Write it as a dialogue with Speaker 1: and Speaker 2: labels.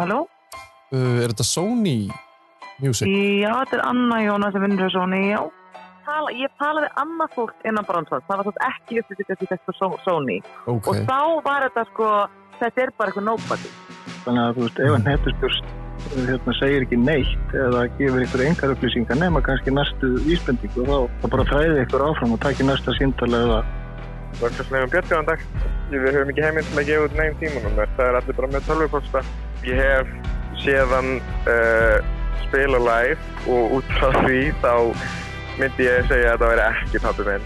Speaker 1: Halló?
Speaker 2: Uh, er þetta Sony Music?
Speaker 1: Já, þetta er Anna Jóna sem vinnur hjá Sony, já. Tala, ég talaði annað fólk innan Bronsons, það var svo ekki upplýsingast í þetta Sony.
Speaker 2: Ok,
Speaker 1: Og þá var þetta sko, þetta er bara eitthvað nobody.
Speaker 3: Þannig að þú veist, ef hann hetturspjórst hérna, segir ekki neitt eða gefur ykkur engar upplýsingar nema kannski næstu vísbendingu þá, þá bara þræði ykkur áfram og taki næsta síndala eða
Speaker 4: Vörgarslegum Björn, dag. Við höfum ekki heimild til að gefa út neginn tímunum. Það er allir bara með tölvuposta. Ég hef séðan uh, spila live og út frá því þá myndi ég segja að það væri ekki pabbi minn.